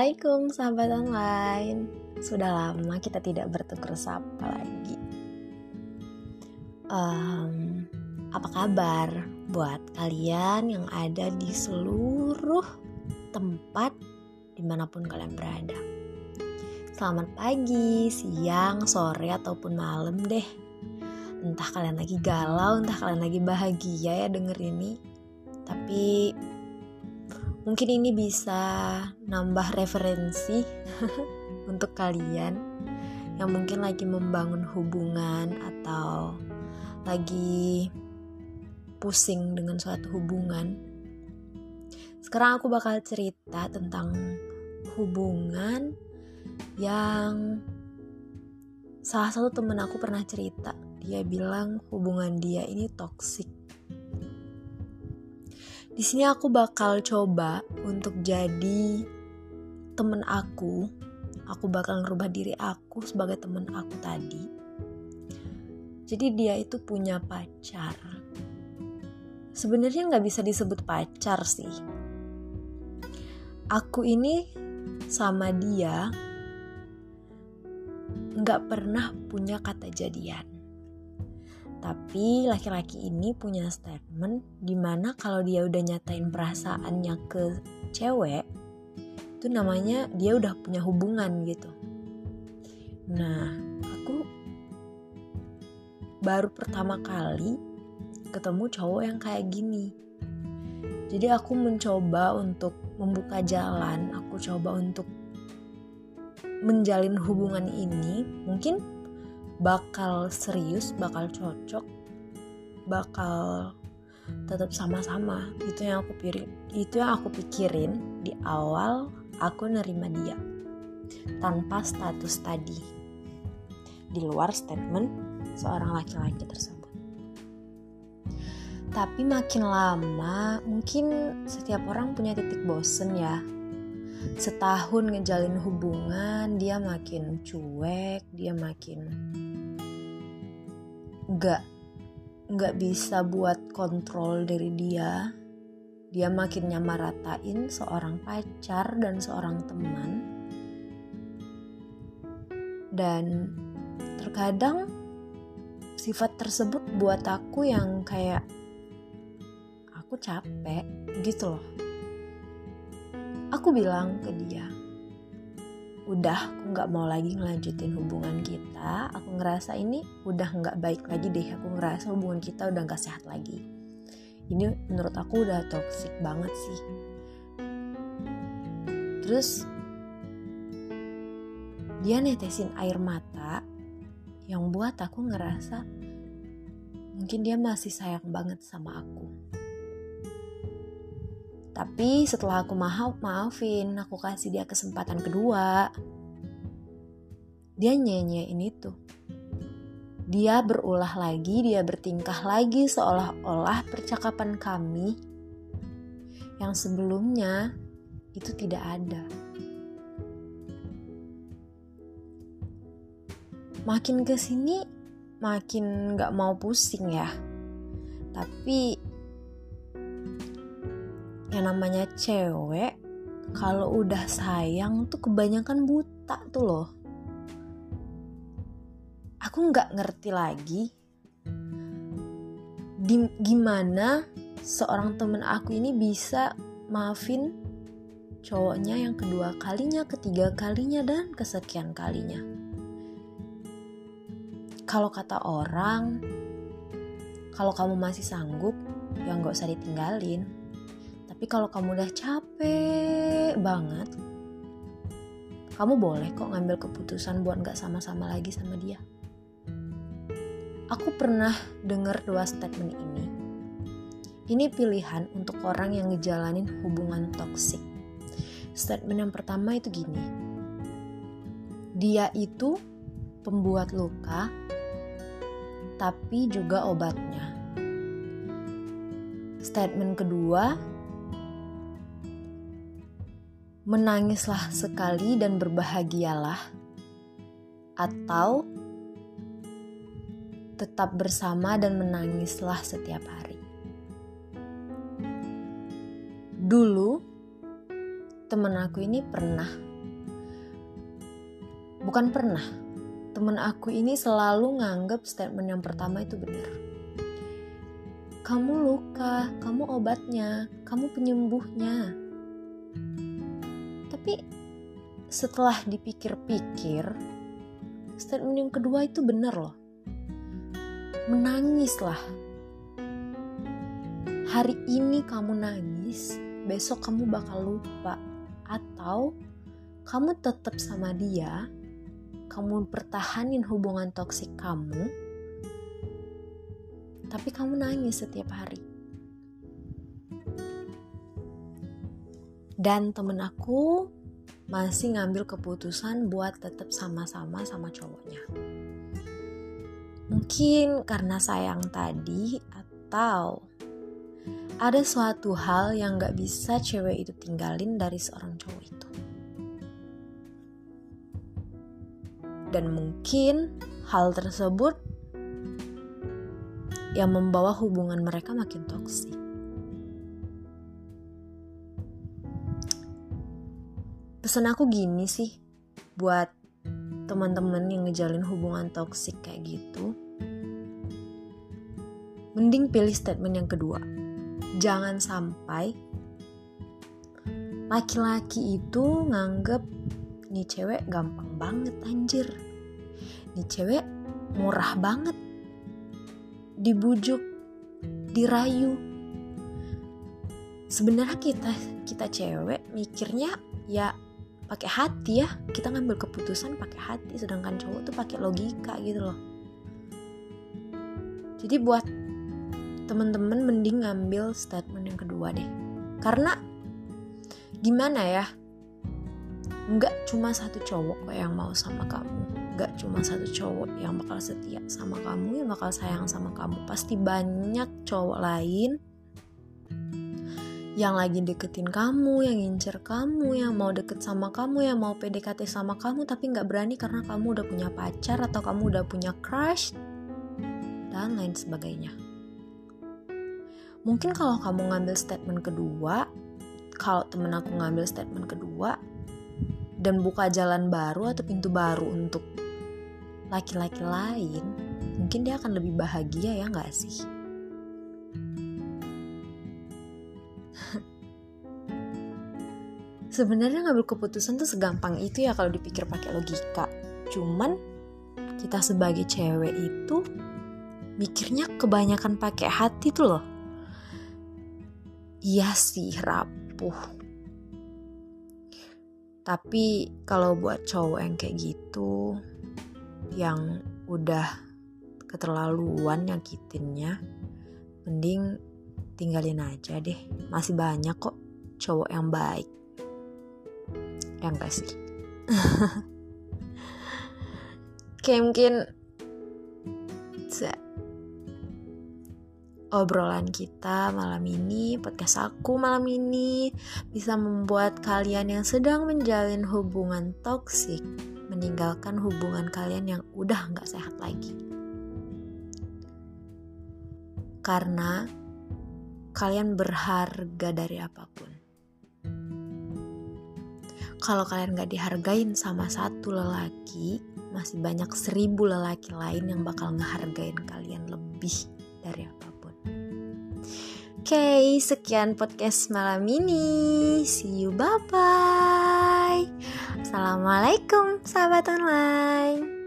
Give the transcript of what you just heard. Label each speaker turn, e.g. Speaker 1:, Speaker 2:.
Speaker 1: Assalamualaikum sahabat online. Sudah lama kita tidak bertukar sapa lagi. Um, Apa kabar buat kalian yang ada di seluruh tempat di mana pun kalian berada? Selamat pagi, siang, sore, ataupun malam deh. Entah kalian lagi galau, entah kalian lagi bahagia ya denger ini. Tapi mungkin ini bisa nambah referensi untuk kalian yang mungkin lagi membangun hubungan atau lagi pusing dengan suatu hubungan. Sekarang aku bakal cerita tentang hubungan yang salah satu temen aku pernah cerita. Dia bilang hubungan dia ini toksik di sini aku bakal coba untuk jadi temen aku. Aku bakal ngerubah diri aku sebagai temen aku tadi. Jadi dia itu punya pacar. Sebenarnya nggak bisa disebut pacar sih. Aku ini sama dia nggak pernah punya kata jadian. Tapi laki-laki ini punya statement di mana kalau dia udah nyatain perasaannya ke cewek, itu namanya dia udah punya hubungan gitu. Nah, aku baru pertama kali ketemu cowok yang kayak gini. Jadi aku mencoba untuk membuka jalan, aku coba untuk menjalin hubungan ini. Mungkin bakal serius, bakal cocok, bakal tetap sama-sama. Itu yang aku pikirin, itu yang aku pikirin di awal aku nerima dia tanpa status tadi. Di luar statement seorang laki-laki tersebut. Tapi makin lama, mungkin setiap orang punya titik bosen ya setahun ngejalin hubungan dia makin cuek dia makin nggak nggak bisa buat kontrol dari dia. Dia makin nyamaratain seorang pacar dan seorang teman. Dan terkadang sifat tersebut buat aku yang kayak aku capek gitu loh. Aku bilang ke dia udah aku nggak mau lagi ngelanjutin hubungan kita aku ngerasa ini udah nggak baik lagi deh aku ngerasa hubungan kita udah nggak sehat lagi. Ini menurut aku udah toxic banget sih. Terus dia netesin air mata yang buat aku ngerasa mungkin dia masih sayang banget sama aku tapi setelah aku maaf maafin, aku kasih dia kesempatan kedua. Dia nyanyiin itu. Dia berulah lagi, dia bertingkah lagi seolah-olah percakapan kami yang sebelumnya itu tidak ada. Makin ke sini makin gak mau pusing ya. Tapi yang namanya cewek kalau udah sayang tuh kebanyakan buta tuh loh aku nggak ngerti lagi di, gimana seorang temen aku ini bisa maafin cowoknya yang kedua kalinya, ketiga kalinya, dan kesekian kalinya. Kalau kata orang, kalau kamu masih sanggup, ya nggak usah ditinggalin. Tapi kalau kamu udah capek banget, kamu boleh kok ngambil keputusan buat gak sama-sama lagi sama dia. Aku pernah dengar dua statement ini. Ini pilihan untuk orang yang ngejalanin hubungan toksik. Statement yang pertama itu gini. Dia itu pembuat luka, tapi juga obatnya. Statement kedua, menangislah sekali dan berbahagialah, atau tetap bersama dan menangislah setiap hari. Dulu, temen aku ini pernah Bukan pernah. Temen aku ini selalu nganggap statement yang pertama itu benar. Kamu luka, kamu obatnya, kamu penyembuhnya. Tapi setelah dipikir-pikir, statement yang kedua itu benar loh. Menangislah. Hari ini kamu nangis, besok kamu bakal lupa. Atau kamu tetap sama dia, kamu pertahanin hubungan toksik kamu, tapi kamu nangis setiap hari. Dan temen aku masih ngambil keputusan buat tetap sama-sama sama cowoknya. Mungkin karena sayang tadi atau ada suatu hal yang gak bisa cewek itu tinggalin dari seorang cowok itu. Dan mungkin hal tersebut yang membawa hubungan mereka makin toksik. Pesan aku gini sih buat teman-teman yang ngejalin hubungan toksik kayak gitu. Mending pilih statement yang kedua. Jangan sampai laki-laki itu nganggep nih cewek gampang banget anjir nih cewek murah banget dibujuk dirayu sebenarnya kita kita cewek mikirnya ya pakai hati ya. Kita ngambil keputusan pakai hati sedangkan cowok tuh pakai logika gitu loh. Jadi buat temen-temen mending ngambil statement yang kedua deh. Karena gimana ya? Nggak cuma satu cowok kok yang mau sama kamu. Nggak cuma satu cowok yang bakal setia sama kamu yang bakal sayang sama kamu. Pasti banyak cowok lain yang lagi deketin kamu, yang ngincer kamu, yang mau deket sama kamu, yang mau PDKT sama kamu, tapi nggak berani karena kamu udah punya pacar atau kamu udah punya crush dan lain sebagainya. Mungkin kalau kamu ngambil statement kedua, kalau temen aku ngambil statement kedua, dan buka jalan baru atau pintu baru untuk laki-laki lain, mungkin dia akan lebih bahagia ya nggak sih? Sebenarnya ngambil keputusan tuh segampang itu ya kalau dipikir pakai logika. Cuman kita sebagai cewek itu mikirnya kebanyakan pakai hati tuh loh. Iya sih rapuh tapi kalau buat cowok yang kayak gitu, yang udah keterlaluan nyakitinnya, mending tinggalin aja deh. Masih banyak kok cowok yang baik. Yang gak sih? kayak mungkin obrolan kita malam ini, podcast aku malam ini bisa membuat kalian yang sedang menjalin hubungan toksik meninggalkan hubungan kalian yang udah nggak sehat lagi. Karena kalian berharga dari apa pun. Kalau kalian gak dihargain sama satu lelaki, masih banyak seribu lelaki lain yang bakal ngehargain kalian lebih dari apa okay, sekian podcast malam ini. See you, bye bye. Assalamualaikum, sahabat online.